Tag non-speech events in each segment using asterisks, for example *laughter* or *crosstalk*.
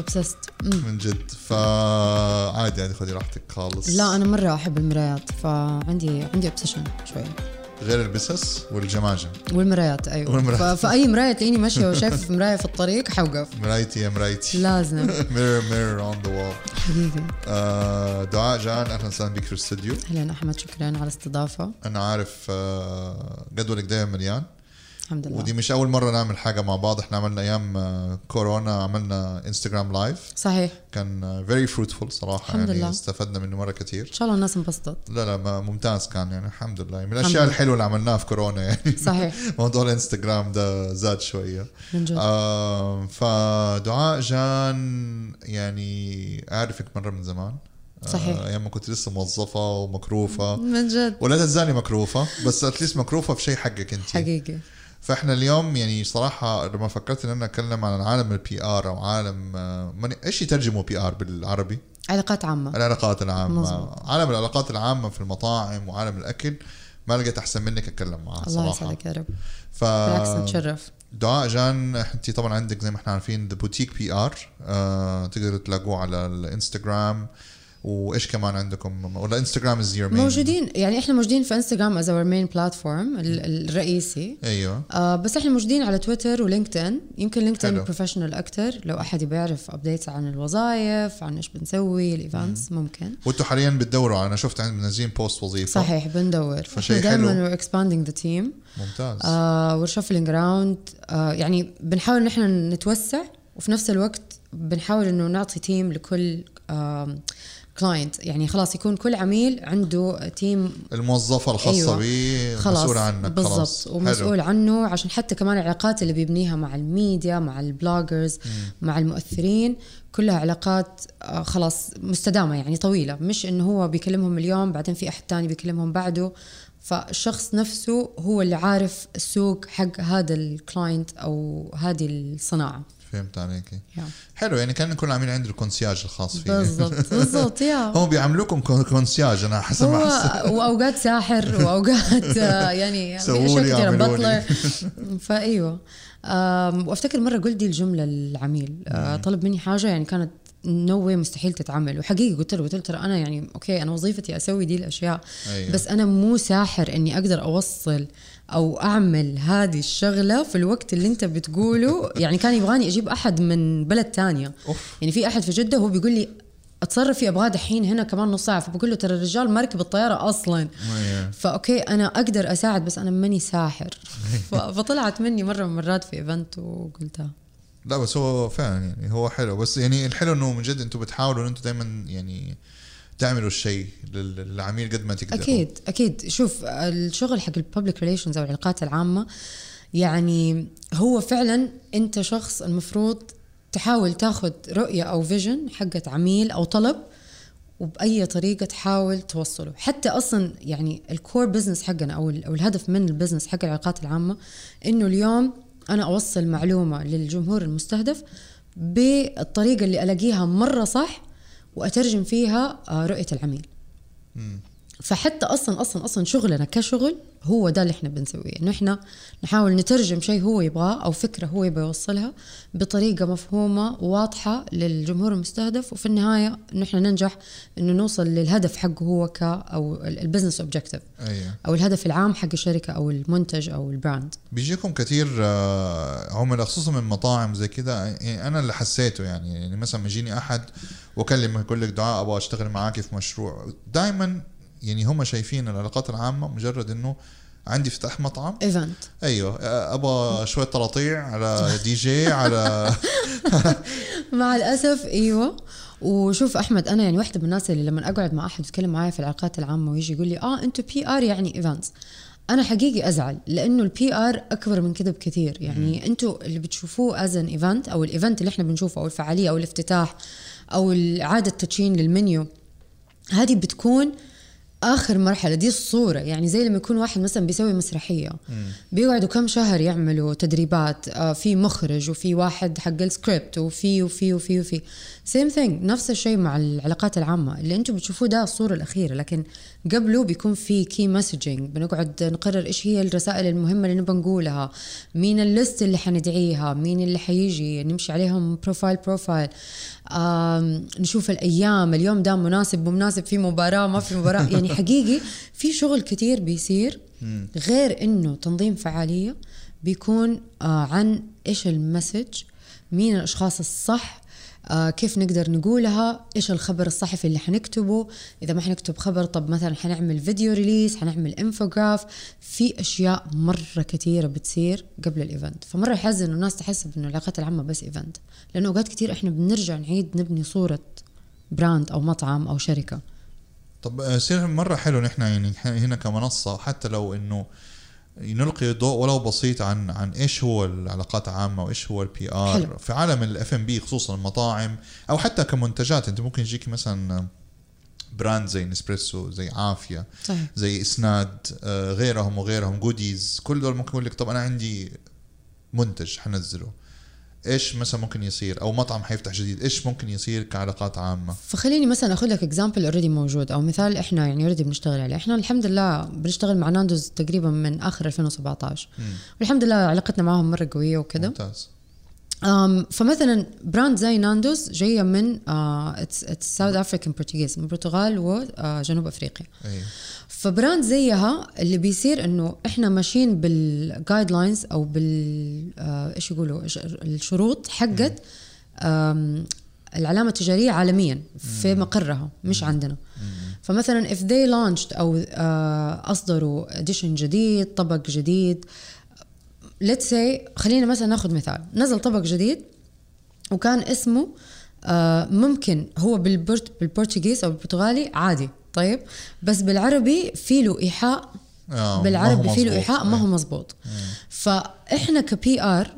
obsessed من جد. فعادي عادي خذي راحتك خالص. لا أنا مرة أحب المرايات فعندي عندي obsession شوي. غير البسس والجماجم. والمرايات أيوه. والمرايات. فأي مراية تلاقيني ماشية وشايف مراية في الطريق حوقف. مرايتي يا مرايتي. لازم. mirror mirror on the wall حقيقي دعاء جان أهلا وسهلا بك في الاستوديو أهلا أحمد شكرا على الاستضافة. أنا عارف آه، جدولك دائما مليان. الحمد لله. ودي مش أول مرة نعمل حاجة مع بعض. إحنا عملنا أيام آه، كورونا عملنا انستغرام live صحيح. كان very fruitful صراحة. الحمد يعني لله. استفدنا منه مرة كثير إن شاء الله الناس انبسطت. لا لا ممتاز كان يعني. الحمد لله. من الحمد الأشياء. الحلوة اللي عملناها في كورونا يعني. صحيح. *laughs* موضوع الإنستغرام ده زاد شوية. من جد. آه فدعاء جان يعني أعرفك مرة من زمان. صحيح. آه أيام ما كنت لسه موظفة ومكروفة. من جد. ولا تزالي مكروفة بس at least مكروفة في شيء حقك انت حقيقي. فاحنا اليوم يعني صراحة لما فكرت إن أنا أتكلم عن عالم ال PR أو عالم آه، ماني- إيش يترجموا PR بالعربي؟ علاقات عامة. العلاقات العامة. مظبوط. عالم العلاقات العامة في المطاعم وعالم الأكل ما لقيت أحسن منك أتكلم معاه الله صراحة. يسعدك يا رب. ف بالعكس نتشرف. دعاء جان أنت طبعا عندك زي ما إحنا عارفين ذا بوتيك PR تقدروا تلاقوه على الإنستغرام. وإيش كمان عندكم؟ ولا انستغرام is your main موجودين يعني إحنا موجودين في انستغرام as our main platform الرئيسي. أيوه. آه بس إحنا موجودين على تويتر ولينكدين. يمكن لينكدين حلو. professional أكثر لو أحد يبي يعرف updates عن الوظائف عن إيش بنسوي ال events ممكن. وأنتم حاليا بتدوروا أنا شفت عند منزلين post وظيفة. صحيح بندور. فشيء إحنا دائما حلو. we're expanding the team. ممتاز. آه we're shuffling around. آه يعني بنحاول ان إحنا نتوسع وفي نفس الوقت بنحاول إنه نعطي team لكل client يعني خلاص يكون كل عميل عنده team الموظفة الخاصة أيوة. بي خلاص مسؤولة عنك بالضبط. خلاص ومسؤول عنه عشان حتى كمان العلاقات اللي بيبنيها مع الميديا مع ال bloggers مع المؤثرين كلها علاقات آه، خلاص مستدامة يعني طويلة. مش إنه هو بيكلمهم اليوم بعدين في أحد تاني بيكلمهم بعده. فالشخص نفسه هو اللي عارف السوق حق هذا ال client أو هذه الصناعة. فهمت عليكي. حلو يعني كان كل عميل عنده الكونسياج الخاص فيه. بالضبط بالضبط يا. *laughs* هم بيعاملوكم كون- كونسياج أنا حسب هو ما حسب *laughs* وأوقات ساحر وأوقات آه، يعني في *laughs* سووا لي،. بطلر فأيوة. وأفتكر مرة قلت دي الجملة للعميل. آه، طلب مني حاجة يعني كانت نو واي مستحيل تتعمل. وحقيقي قلت له قلت له ترى أنا يعني أوكي أنا وظيفتي أسوي دي الأشياء أيوة. بس أنا مو ساحر إني أقدر أوصل أو أعمل هذه الشغلة في الوقت اللي أنت بتقوله. يعني كان يبغاني أجيب أحد من بلد تانية. أوف. يعني في أحد في جدة هو بيقول لي أتصرف في ابغاه دحين هنا كمان نص ساعة. فبقول له ترى الرجال مركب الطيارة أصلا. أيوة. ف okay أنا أقدر أساعد بس أنا ماني ساحر. ف- فطلعت مني مرة من المرات في event وقلتها. لا بس هو فعلا يعني هو حلو. بس يعني الحلو إنه من جد أنتم بتحاولوا إن أنتم دائما يعني تعملوا الشيء لل- للعميل قد ما تقدروا. أكيد أكيد. شوف الشغل حق ال public relations أو العلاقات العامة يعني هو فعلا أنت شخص المفروض تحاول تاخذ رؤية أو vision حقت عميل أو طلب وبأي طريقة تحاول توصله. حتى أصلا يعني ال core business حقنا أو أو الهدف من ال business حق العلاقات العامة إنه اليوم أنا أوصل معلومة للجمهور المستهدف بالطريقة اللي ألاقيها مرة صح وأترجم فيها آه، رؤية العميل. فحتى أصلا أصلا أصلا شغلنا كشغل هو ده اللي إحنا بنسويه. إنه إحنا نحاول نترجم شيء هو يبغاه أو فكرة هو يبغى يوصلها بطريقة مفهومة وواضحه للجمهور المستهدف وفي النهاية إنه إحنا ننجح إنه نوصل للهدف حقه هو ك أو ال business objective أيوه. أو الهدف العام حق الشركة أو المنتج أو ال brand. بيجيكم كثير آه، عملاء خصوصا من مطاعم زي كذا يعني أنا اللي حسيته يعني يعني مثلا يجيني أحد وأكلمه يقول لك دعاء أبغى أشتغل معاك في مشروع. دائما يعني هم شايفين العلاقات العامة مجرد إنه عندي افتتاح مطعم. event أيوه أبغى شوية طراطيع على *laughs* دي جي على *laughs* مع الأسف أيوه. وشوف أحمد أنا يعني واحدة من الناس اللي لما أقعد مع أحد يتكلم معايا في العلاقات العامة ويجي يقول لي آه أنتوا PR يعني events أنا حقيقي أزعل لأنه ال PR أكبر من كده بكثير. يعني أنتوا اللي بتشوفوه as an event أو ال event اللي إحنا بنشوفه أو الفعالية أو الافتتاح أو إعادة تدشين للمنيو هذه بتكون آخر مرحلة دي الصورة. يعني زي لما يكون واحد مثلا بيسوي مسرحية. بيقعدوا كم شهر يعملوا تدريبات آه، في مخرج وفي واحد حق السكريبت وفي وفي وفي وفي. same thing نفس الشيء مع العلاقات العامة. اللي أنتم بتشوفوه ده الصورة الأخيرة. لكن قبله بيكون في key messaging بنقعد نقرر إيش هي الرسائل المهمة اللي نبغى نقولها. مين ال list اللي حندعيها؟ مين اللي حيجي؟ نمشي عليهم profile profile نشوف الأيام. اليوم ده مناسب مو مناسب. في مباراة ما في مباراة. يعني حقيقي في شغل كتير بيصير. غير إنه تنظيم فعالية بيكون آه عن إيش ال message. مين الأشخاص الصح آه كيف نقدر نقولها؟ إيش الخبر الصحفي اللي حنكتبه؟ إذا ما حنكتب خبر طب مثلا حنعمل video release حنعمل infograph في أشياء مرة كثيره بتصير قبل ال event فمرة يحزن الناس تحسب انه العلاقات العامة بس event لأنه أوقات كثير إحنا بنرجع نعيد نبني صورة brand أو مطعم أو شركة. طب يصير مرة حلو نحن يعني هنا كمنصة حتى لو إنه نلقي ضوء ولو بسيط عن عن إيش هو العلاقات العامه وإيش هو ال PR في عالم الاف ام بي خصوصا المطاعم أو حتى كمنتجات. أنت ممكن يجيك مثلا brand زي نسبريسو زي عافية صحيح. زي اسناد آه، غيرهم وغيرهم جوديز كل دول ممكن يقول لك طب أنا عندي منتج حنزله. إيش مثلا ممكن يصير؟ أو مطعم حيفتح جديد إيش ممكن يصير كعلاقات عامة؟ فخليني مثلا أخذ لك example already موجود أو مثال إحنا يعني already بنشتغل عليه. إحنا الحمد لله بنشتغل مع ناندوز تقريبا من آخر 2017 مم. والحمد لله علاقتنا معهم مرة قوية وكذا ممتاز. فمثلا brand زي ناندوز جاية من it's South African Portuguese من البرتغال وجنوب أفريقيا. أيوه. ف brand زيها اللي بيصير إنه إحنا ماشيين بال guidelines أو بال آه، إيش يقولوا؟ الشروط حقت العلامة التجارية عالميا في مقرها مش عندنا. فمثلا if they launched أو آه، أصدروا اديشن جديد طبق جديد let's say خلينا مثلا ناخذ مثال. نزل طبق جديد وكان اسمه آه، ممكن هو بالبرتغيز أو بالبرتغالي عادي طيب. بس بالعربي في له إيحاء آه بالعربي في له إيحاء ما هو إيه. مزبوط فإحنا ك PR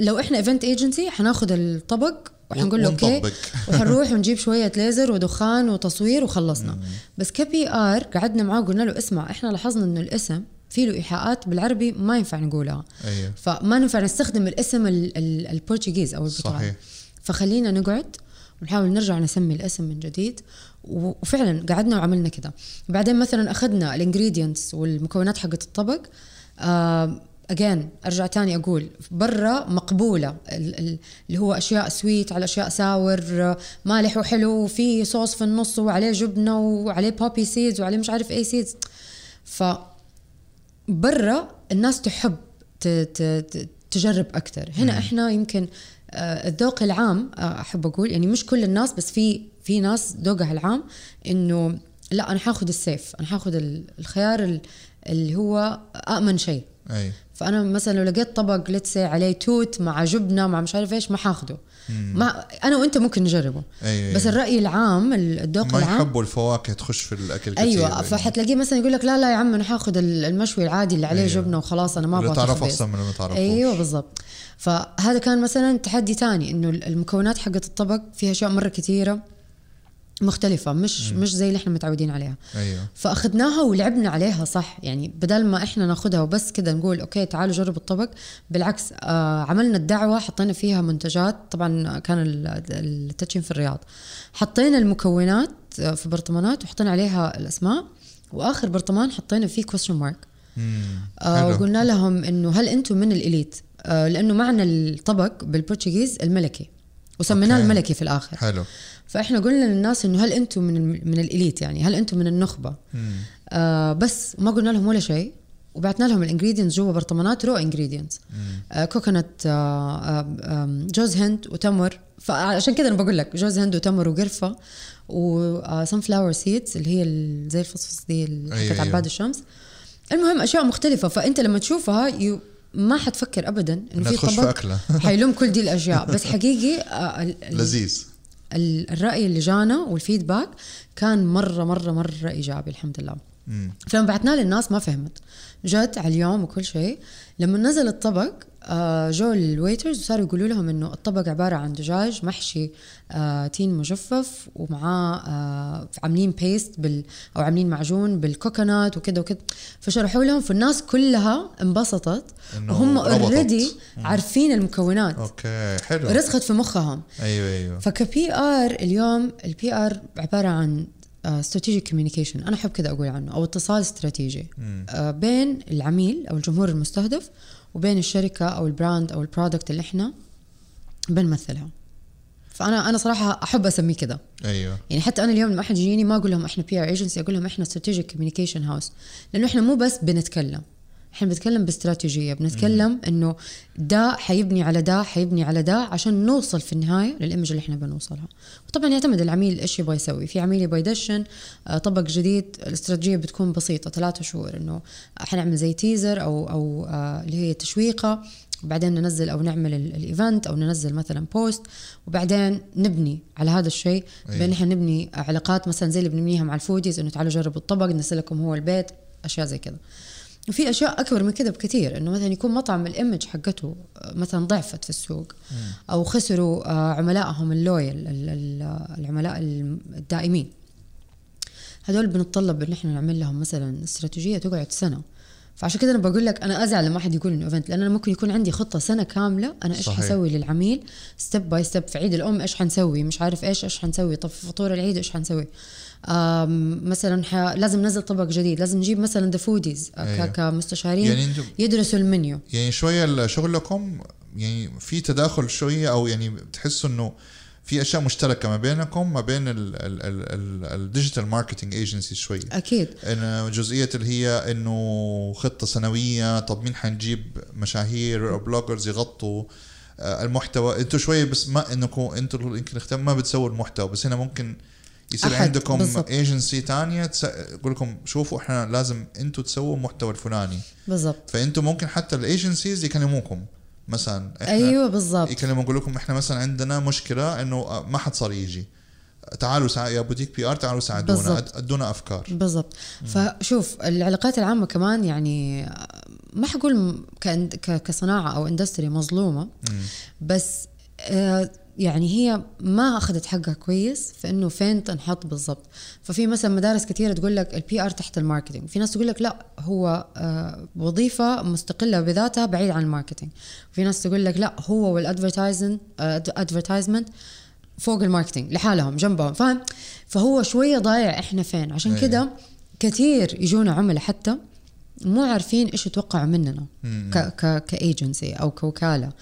لو إحنا event agency حناخذ الطبق وحنقول له okay *laughs* وحنروح ونجيب شوية ليزر ودخان وتصوير وخلصنا. بس ك PR قعدنا معاه وقلنا له اسمع إحنا لاحظنا إنه الاسم في له إيحاءات بالعربي ما ينفع نقولها. أيوه. فما ينفع نستخدم الاسم ال Portuguese أو البرتغالي صحيح. فخلينا نقعد ونحاول نرجع نسمي الاسم من جديد. وفعلا قعدنا وعملنا كذا بعدين مثلا أخذنا ال ingredients والمكونات حقت الطبق. again آه أرجع تاني أقول برا مقبولة. اللي هو أشياء سويت على أشياء sour مالح وحلو وفي صوص في النص وعليه جبنة وعليه poppy seeds وعليه مش عارف أي seeds ف برا الناس تحب تجرب أكثر هنا مم. إحنا يمكن آه، الذوق العام آه، أحب أقول يعني مش كل الناس بس في في ناس ذوقها العام إنه لا أنا حاخذ السيف أنا حاخذ الخيار اللي هو آمن شيء أي. فأنا مثلا لو لقيت طبق لتسي عليه توت مع جبنة مع مش عارف إيش ما حاخذه ما أنا وأنت ممكن نجربه. أيوة بس الرأي العام الذوق العام ما يحبوا الفواكه تخش في الأكل كثير أيوه يعني. فحتلاقيه مثلا يقول لك لا لا يا عم أنا حاخذ المشوي العادي اللي عليه أيوة. جبنة وخلاص أنا ما أبغى تعرف أحسن من ما تعرفوش. أيوه بالضبط. فهذا كان مثلا تحدي ثاني إنه المكونات حقت الطبق فيها أشياء مرة كثيرة. مختلفة مش مم. مش زي اللي إحنا متعودين عليها. أيوه. فأخذناها ولعبنا عليها صح يعني بدل ما إحنا ناخذها وبس كذا نقول okay تعالوا جربوا الطبق بالعكس آه عملنا الدعوة حطينا فيها منتجات طبعا كان التدشين في الرياض. حطينا المكونات آه، في برطمانات وحطينا عليها الأسماء وآخر برطمان حطينا فيه question mark آه وقلنا لهم إنه هل أنتم من ال elite؟ آه لأنه معنى الطبق بال Portuguese الملكي وسميناه الملكي في الآخر. حلو. فإحنا قلنا للناس إنه هل أنتم من من ال elite يعني؟ هل أنتم من النخبة؟ آه بس ما قلنا لهم ولا شيء وبعثنا لهم ال ingredients جوا برطمانات raw ingredients آه coconut آه آه جوز هند وتمر. فعشان كذا أنا بقول لك جوز هند وتمر وقرفة و sunflower seeds اللي هي زي الفصفص دي اللي حقت أيوة. عباد أيوة. الشمس. المهم أشياء مختلفة. فأنت لما تشوفها يو ما حتفكر ابدا إنه في طبق. حيلم *laughs* كل دي الأشياء. بس حقيقي آه، لذيذ. الرأي اللي جانا وال feedback كان مرة مرة مرة إيجابي الحمد لله. فلما بعثناه للناس ما فهمت. جت على اليوم وكل شيء. لما نزل الطبق جو ال waiters وصاروا يقولوا لهم إنه الطبق عبارة عن دجاج محشي آه، تين مجفف ومعاه آه، عاملين paste بال أو عاملين معجون بال coconut وكذا وكذا فشرحوا لهم فالناس كلها انبسطت وهم. already عارفين المكونات. okay حلو. رسخت في مخهم. أيوه أيوه. فك PR اليوم ال PR عبارة عن strategic communication أنا أحب كذا أقول عنه أو اتصال استراتيجي. آه، بين العميل أو الجمهور المستهدف وبين الشركة أو ال brand أو ال product اللي إحنا بنمثلها. فأنا أنا صراحة أحب أسميه كذا. أيوه. يعني حتى أنا اليوم لما أحد يجيني ما أقول لهم إحنا PR agency أقول لهم إحنا strategic communication house لأنه إحنا مو بس بنتكلم. إحنا بنتكلم باستراتيجية بنتكلم إنه ده حيبني على ده حيبني على ده عشان نوصل في النهاية لل image اللي إحنا بنوصلها. وطبعا يعتمد العميل إيش يبغى يسوي. في عميل يبغى يدشن آه، طبق جديد الاستراتيجية بتكون بسيطة ثلاثة شهور إنه حنعمل زي teaser أو أو آه، اللي هي تشويقة وبعدين ننزل أو نعمل ال- ال event أو ننزل مثلا post وبعدين نبني على هذا الشيء. بين إحنا نبني علاقات مثلا زي اللي بنبنيها مع ال foodies إنه تعالوا جربوا الطبق نرسلكم هو البيت أشياء زي كذا. وفي أشياء أكبر من كذا بكثير إنه مثلا يكون مطعم ال image حقته مثلا ضعفت في السوق أو خسروا آه، عملائهم ال loyal ال- ال- العملاء الدائمين. هذول بنتطلب إن إحنا نعمل لهم مثلا استراتيجية تقعد سنة. فعشان كذا أنا بقول لك أنا أزعل لما أحد يقول إنه event لأن أنا ممكن يكون عندي خطة سنة كاملة أنا إيش. حسوي للعميل؟ step by step في عيد الأم إيش حنسوي؟ مش عارف إيش إيش حنسوي؟ طب في فطور العيد إيش حنسوي؟ مثلا ح... لازم ننزل طبق جديد لازم نجيب مثلا the foodies أيوة. كمستشارين يعني يدرسوا المنيو. يعني شوية شغلكم يعني في تداخل شوية أو يعني بتحسوا إنه في أشياء مشتركة ما بينكم ما بين ال digital marketing agency شوية أكيد. انه جزئية اللي هي إنه خطة سنوية طب مين حنجيب مشاهير أو bloggers يغطوا آه، المحتوى. أنتوا شوية بس ما انكم أنتوا يمكن ما بتسووا المحتوى بس هنا ممكن يصير أحد، عندكم. ايجنسي تانية تقول لكم شوفوا إحنا لازم أنتوا تسووا المحتوى الفلاني. بالضبط. فأنتوا ممكن حتى ال agencies يكلموكم. مثلا إحنا أيوه بالضبط. يكلموا يقول لكم إحنا مثلا عندنا مشكلة إنه ما حد صار يجي. تعالوا سا... يا boutique PR تعالوا ساعدونا. أدونا أفكار. بالضبط. فشوف العلاقات العامة كمان يعني ما حقول م- كإن- ك- كصناعة أو industry مظلومة. بس آه، يعني هي ما أخذت حقها كويس في إنه فين تنحط بالضبط. ففي مثلا مدارس كثيرة تقول لك ال PR تحت ال marketing. في ناس تقول لك لا هو آه، وظيفة مستقلة بذاتها بعيد عن ال marketing. في ناس تقول لك لا هو وال advertising advertisement فوق ال marketing لحالهم جنبهم. فاهم؟ فهو شوية ضايع إحنا فين. عشان أيوة. كده كثير يجونا عملاء حتى مو عارفين إيش يتوقعوا مننا كايجنسي أو كوكالة.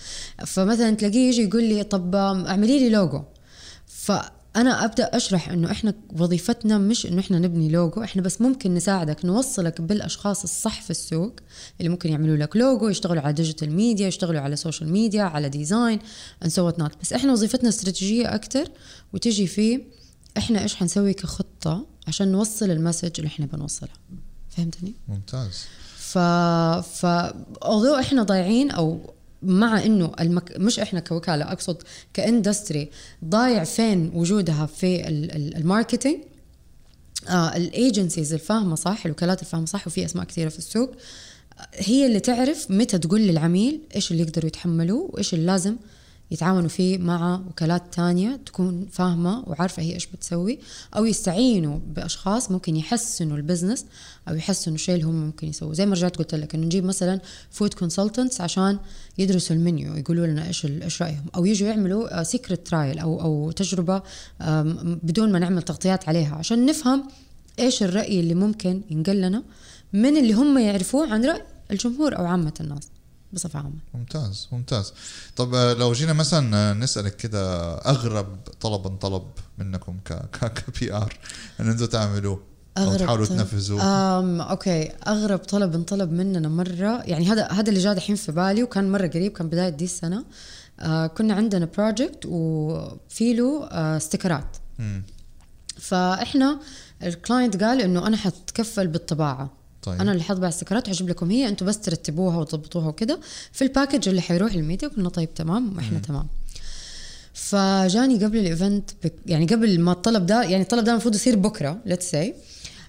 فمثلا تلاقيه يجي يقول لي طب اعملي لي لوجو فأنا أبدأ أشرح إنه إحنا وظيفتنا مش إنه إحنا نبني لوجو إحنا بس ممكن نساعدك نوصلك بالأشخاص الصح في السوق اللي ممكن يعملوا لك لوجو يشتغلوا على digital media يشتغلوا على social media على design so what not. بس إحنا وظيفتنا استراتيجية أكتر وتجي في إحنا إيش حنسوي كخطة عشان نوصل ال message اللي إحنا بنوصلها فهمتني؟ ممتاز. ف ف إحنا ضايعين أو مع إنه المك... مش إحنا كوكالة أقصد ك industry ضايع فين وجودها في ال- ال- ال marketing؟ آه ال agencies الفاهمة صح الوكالات الفاهمة صح وفي أسماء كثيرة في السوق. هي اللي تعرف متى تقول للعميل إيش اللي يقدروا يتحملوه وإيش اللي لازم يتعاونوا فيه مع وكالات تانية تكون فاهمة وعارفة هي إيش بتسوي أو يستعينوا بأشخاص ممكن يحسنوا ال business أو يحسنوا الشيء اللي هم ممكن يسووه. زي ما رجعت قلت لك إنه نجيب مثلا food consultants عشان يدرسوا المنيو يقولوا لنا إيش ال- إيش رأيهم أو يجوا يعملوا secret trial أو أو تجربة بدون ما نعمل تغطيات عليها عشان نفهم إيش الرأي اللي ممكن ينقل لنا من اللي هم يعرفوه عن رأي الجمهور أو عامة الناس. بصفة عامة. ممتاز ممتاز. طب آه، لو جينا مثلا آه، نسألك كده أغرب طلب انطلب منكم ك ك *laughs* ك PR إن أنتم تعملوه أو تحاولوا. تنفذوه؟ أم okay. أغرب طلب انطلب مننا مرة يعني هذا هذا اللي جاء دحين في بالي وكان مرة قريب كان بداية دي السنة. آه كنا عندنا project وفي له آه استيكرات مم. فإحنا ال client قال إنه أنا حتكفل بالطباعة. طيب. أنا اللي حطبع الستيكرات وحجيب لكم هي أنتم بس ترتبوها وتضبطوها وكده. في ال package اللي حيروح للميديا قلنا طيب تمام وإحنا تمام. فجاني قبل ال event بك يعني قبل ما الطلب ده يعني الطلب ده المفروض يصير بكرة let's say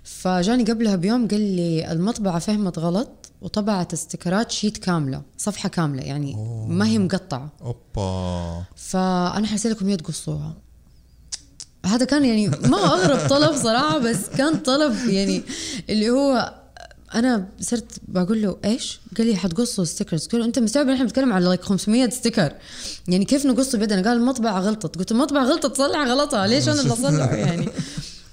فجاني قبلها بيوم قال لي المطبعة فهمت غلط وطبعت استيكرات sheet كاملة صفحة كاملة يعني أوه. ما هي مقطعة. أوبا. فأنا حرسل لكم اياه تقصوها. هذا كان يعني ما أغرب طلب صراحة بس كان طلب يعني اللي هو أنا صرت بقول له إيش؟ قال لي حتقصوا stickers قلت له أنت مستوعب إحنا بنتكلم على like 500 sticker؟ يعني كيف نقصه بيدنا؟ قال المطبعه غلطت. قلت المطبعه غلطت صلح غلطها. ليش أنا اللي اصلحه *laughs* يعني؟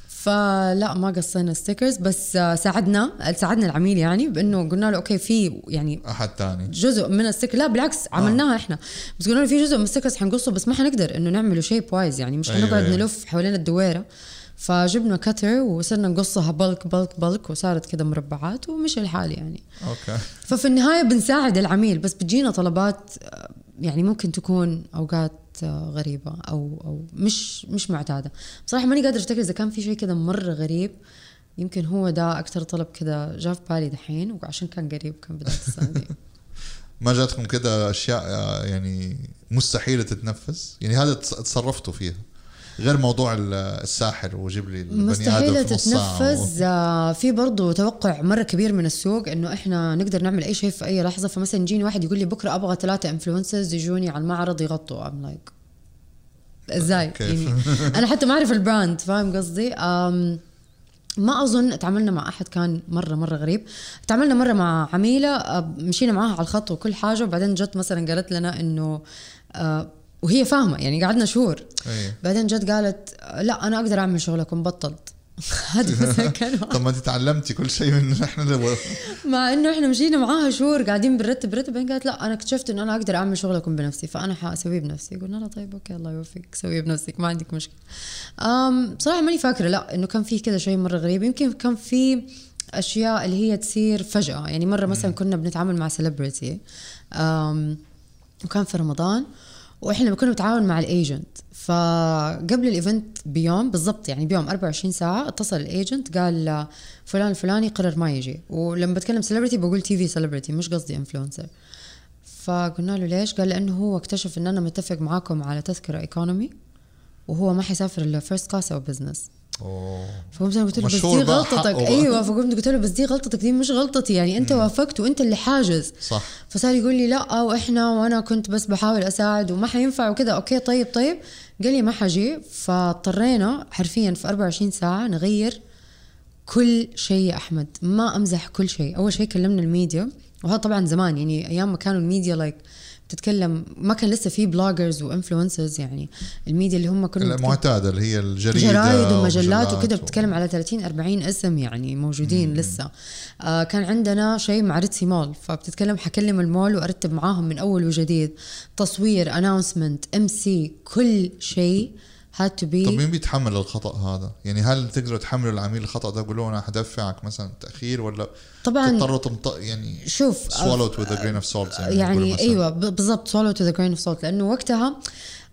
فلا ما قصينا stickers. بس آه، ساعدنا ساعدنا العميل يعني بإنه قلنا له okay في يعني أحد تاني. جزء من ال sticker. لا بالعكس عملناها إحنا. بس قلنا له في جزء من ال stickers حنقصه بس ما حنقدر إنه نعمله shape wise يعني. مش أيوة، حنقعد أيوة. نلف حوالين الدويرة. فجبنا cutter وصرنا نقصها بلك بلك بلك وصارت كده مربعات ومشي الحال يعني. okay. ففي النهاية بنساعد العميل بس بتجينا طلبات آه، يعني ممكن تكون أوقات آه، غريبة أو أو مش مش معتادة. بصراحة ماني قادرة أفتكر إذا كان في شيء كده مرة غريب. يمكن هو ده أكثر طلب كده جاء في بالي دحين وعشان كان قريب كان بدايه السنة دي ما جاتكم كده أشياء آه، يعني مستحيلة تتنفذ يعني هذا تص- تصرفتوا فيها. غير موضوع ال- الساحر وجيب لي البني مستحيل آدم تتنفذ. آه، في برضه توقع مرة كبير من السوق إنه إحنا نقدر نعمل أي شيء في أي لحظة. فمثلا يجيني واحد يقول لي بكرة أبغى ثلاثة influencers يجوني على المعرض يغطوا. I'm like إزاي؟ يعني *laughs* أنا حتى ما أعرف ال brand فاهم قصدي؟ أم ما أظن. تعاملنا مع أحد كان مرة مرة غريب. تعاملنا مرة مع عميلة آه، مشينا معاها على الخط وكل حاجة. وبعدين جت مثلا قالت لنا إنه آه، وهي فاهمة يعني قعدنا شهور. إيه بعدين جت قالت لا أنا أقدر أعمل شغلكم بطلت هذا طب ما أنت تعلمتي كل شيء من إحنا اللي- *laughs* مع إنه إحنا مشينا معاها شهور قاعدين بنرتب رتب بعدين قالت لا أنا اكتشفت انه أنا أقدر أعمل شغلكم بنفسي فأنا حأسويه بنفسي. قلنا لها طيب أوكي الله يوفقك سويه بنفسك ما عندك مشكلة. أم بصراحه ماني فاكرة لا إنه كان في كذا شيء مرة غريب. يمكن كان في أشياء اللي هي تصير فجأة. يعني مرة مثلا كنا بنتعامل مع celebrity وكان في رمضان وإحنا كنا بنتعاون مع ال agent فقبل ال event بيوم بالضبط يعني بيوم 24 ساعة اتصل ال agent قال فلان الفلاني قرر ما يجي. ولما بتكلم celebrity بقول TV celebrity مش قصدي influencer فقلنا له ليش؟ قال لأنه هو اكتشف إن أنا متفق معاكم على تذكرة economy وهو ما حيسافر إلا first class أو business فقمت أنا قلت له بس دي غلطتك. أيوه فقمت قلت له بس دي غلطتك دي مش غلطتي يعني أنت وافقت وأنت اللي حاجز. صح. فصار يقول لي لا وإحنا وأنا كنت بس بحاول أساعد وما حينفع وكذا. okay طيب طيب. قال لي ما حجي فاضطرينا حرفيا في 24 ساعة نغير كل شيء يا أحمد. ما أمزح كل شيء. أول شيء كلمنا الميديا. وهذا طبعا زمان يعني أيام ما كانوا ال media like بتتكلم ما كان لسه في bloggers و influencers يعني. الميديا اللي هم كانوا المعتادة اللي هي الجريدة جرايد ومجلات وكده و- بتتكلم على 30 40 اسم يعني موجودين مم. لسه. آه كان عندنا شيء مع Red Sea Mall فبتتكلم حكلم المول وأرتب معاهم من أول وجديد. تصوير announcement MC كل شيء. Had to be طب مين بيتحمل الخطأ هذا؟ يعني هل تقدروا تحملوا العميل الخطأ ده تقولوا أنا حدفعك مثلا تأخير ولا طبعا تضطروا تمط... يعني شوف swallow it with a grain of salt زي ما بيقولوا يعني مثلاً. أيوه بالضبط swallow it with a grain of salt لأنه وقتها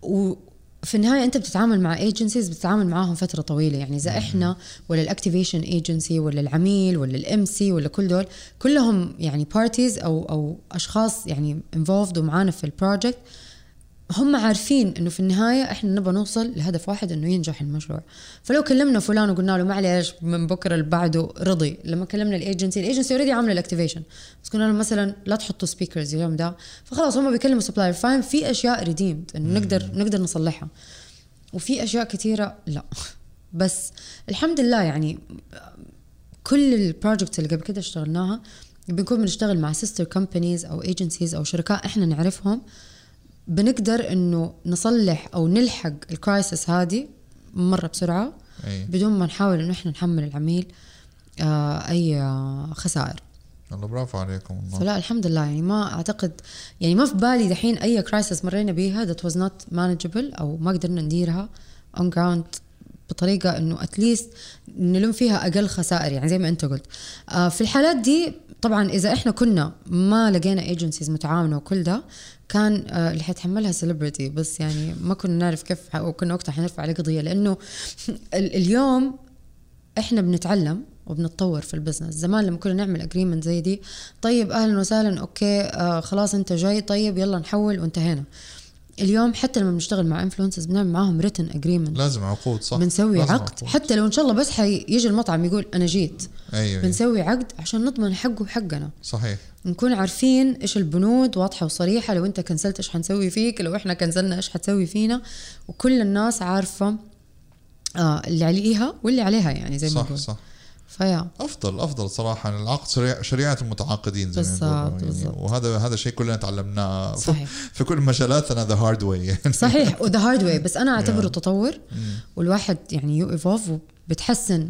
وفي النهاية أنت بتتعامل مع agencies بتتعامل معاهم فترة طويلة يعني إذا إحنا ولا ال activation agency ولا العميل ولا ال MC ولا كل دول كلهم يعني parties أو أو أشخاص يعني involved ومعانا في ال project هم عارفين إنه في النهاية إحنا نبغى نوصل لهدف واحد إنه ينجح المشروع. فلو كلمنا فلان وقلنا له معلش من بكرة اللي بعده رضي. لما كلمنا ال agency ال agency already عاملة ال activation بس قلنا له مثلا لا تحطوا speakers اليوم ده. فخلاص هم بيكلموا supplier فاهم؟ في أشياء redeemed إنه نقدر نقدر نصلحها. وفي أشياء كثيره لا. بس الحمد لله يعني كل ال projects اللي قبل كده اشتغلناها بنكون بنشتغل مع sister companies أو agencies أو شركاء إحنا نعرفهم. بنقدر إنه نصلح أو نلحق ال crisis هذه مرة بسرعة أي. بدون ما نحاول إنه إحنا نحمل العميل آه أي آه خسائر. والله برافو عليكم والله. فلا الحمد لله. يعني ما أعتقد يعني ما في بالي دحين أي crisis مرينا بيها that was not manageable أو ما قدرنا نديرها on ground. بطريقة إنه at least نلم فيها أقل خسائر يعني زي ما أنت قلت. آه في الحالات دي طبعا إذا إحنا كنا ما لقينا agencies متعاونة وكل ده كان آه اللي حيتحملها celebrity بس يعني ما كنا نعرف كيف وكنا وقتها حنرفع عليه قضية. لأنه *laughs* ال- اليوم إحنا بنتعلم وبنتطور في ال business زمان لما كنا نعمل agreement زي دي طيب أهلا وسهلا أوكي آه خلاص أنت جاي طيب يلا نحول وانتهينا. اليوم حتى لما بنشتغل مع influencers بنعمل معاهم written agreement لازم عقود صح. بنسوي عقد. عقود. حتى لو إن شاء الله بس حيجي المطعم يقول أنا جيت. أيوه بنسوي عقد عشان نضمن حقه وحقنا. صحيح. نكون عارفين إيش البنود واضحة وصريحة. لو أنت cancelled ت إيش حنسوي فيك؟ لو إحنا cancel نا إيش حتسوي فينا؟ وكل الناس عارفة آه اللي عليها واللي عليها يعني زي ما صح صح. فيا. أفضل أفضل صراحة. العقد شريعة, المتعاقدين زي بالضبط، يعني. وهذا هذا شيء كلنا تعلمناه. في- صحيح. في كل مجالاتنا the hard way يعني صحيح و the hard way بس أنا أعتبره. تطور والواحد يعني you evolve وبتحسن.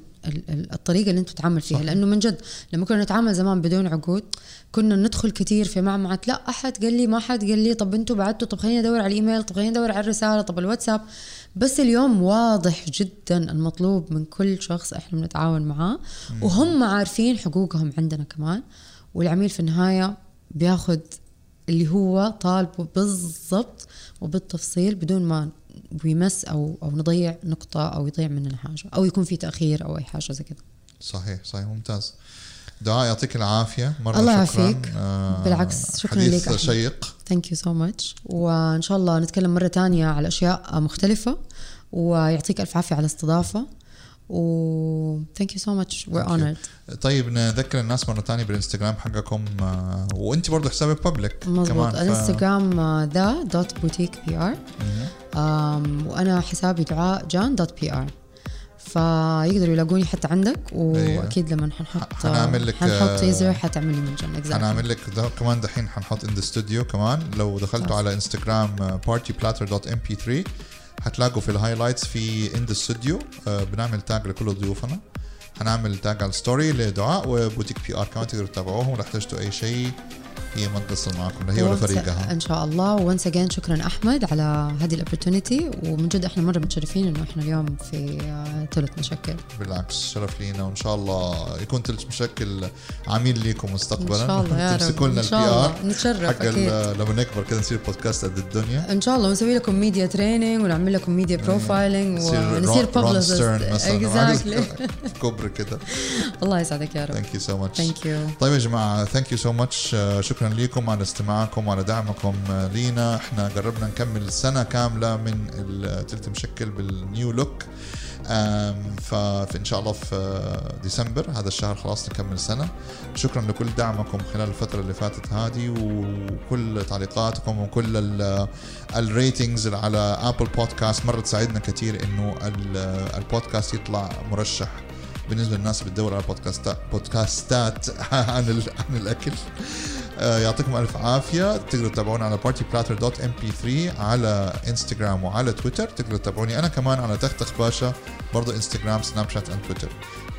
الطريقة اللي انت بتتعامل فيها. صح. لأنه من جد لما كنا نتعامل زمان بدون عقود كنا ندخل كثير في معمعة لا أحد قال لي ما حد قال لي طب أنتوا بعتوا طب خليني أدور على الإيميل طب خليني أدور على الرسالة طب الواتساب. بس اليوم واضح جدا المطلوب من كل شخص إحنا بنتعاون معاه وهم عارفين حقوقهم عندنا كمان. والعميل في النهاية بياخد اللي هو طالبه بالضبط وبالتفصيل بدون ما بيمس أو أو نضيع نقطة أو يضيع مننا حاجة أو يكون في تأخير أو أي حاجة زي كذا صحيح صحيح ممتاز. دعاء يعطيك العافية. مرة الله شكرا يعافيك. آه، بالعكس، شكراً حديث لك أحمد. شيق. thank you so much وإن شاء الله نتكلم مرة تانية على أشياء مختلفة. ويعطيك ألف عافية على الاستضافة. و thank you so much we're. honored طيب نذكر الناس مرة ثانية بالإنستغرام حقكم آه، وأنت برضه حسابك public مضبوط الإنستغرام the dot boutique PR وأنا حسابي دعاء جان dot PR فيقدروا يلاقوني حتى عندك وأكيد لما حنحط حنعمل لك، حنحط آه، teaser حتعملي mention exactly. هنعمل لك ده كمان دحين حنحط in the studio كمان. لو دخلتوا. على انستغرام Party Platter dot MP3 حتلاقوا في ال highlights في in the studio بنعمل tag لكل ضيوفنا. هنعمل tag على ال story لدعاء و Boutique PR كمان تقدروا تتابعوهم. ولو احتجتوا أي شيء. هي ما تقصر معكم هي ولا once- فريقها. إن شاء الله. once again شكرا أحمد على هذه ال opportunity ومن جد إحنا مرة متشرفين إنه إحنا اليوم في آه، ثلث مشكل. بالعكس شرف لينا. وإن شاء الله يكون تلت مشكل عميل ليكم مستقبلا. إن شاء الله يا رب. تمسكوا لنا ان شاء البي الله. ار نتشرف حق لما نكبر كده نصير بودكاست قد الدنيا. إن شاء الله. ونسوي لكم ميديا تريننج ونعمل لكم ميديا بروفايلنج ونصير ببلشست اكزاكتلي كبر كده. الله يسعدك يا رب. ثانك يو سو ماتش ثانك يو طيب يا جماعة ثانك يو سو ماتش شكرا لكم على استماعكم وعلى دعمكم آه، لينا. إحنا قربنا نكمل سنة كاملة من التلت مشكل بالنيو لوك فإن شاء الله في ديسمبر هذا الشهر خلاص نكمل سنة. شكرا لكل دعمكم خلال الفترة اللي فاتت هذه وكل تعليقاتكم وكل ال- ال ratings على Apple Podcast مرة تساعدنا كثير إنه ال- البودكاست يطلع مرشح بالنسبة للناس بتدور على بودكاستات بودكاستات *laughs* عن عن الأكل. يعطيكم ألف عافية. تقدروا تتابعونا على partyplatter.mp3 على انستغرام وعلى تويتر تقدروا تتابعوني أنا كمان على تختخ باشا برضو انستغرام سناب شات اند تويتر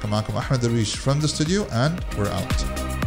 كان معكم أحمد درويش from the studio and we're out.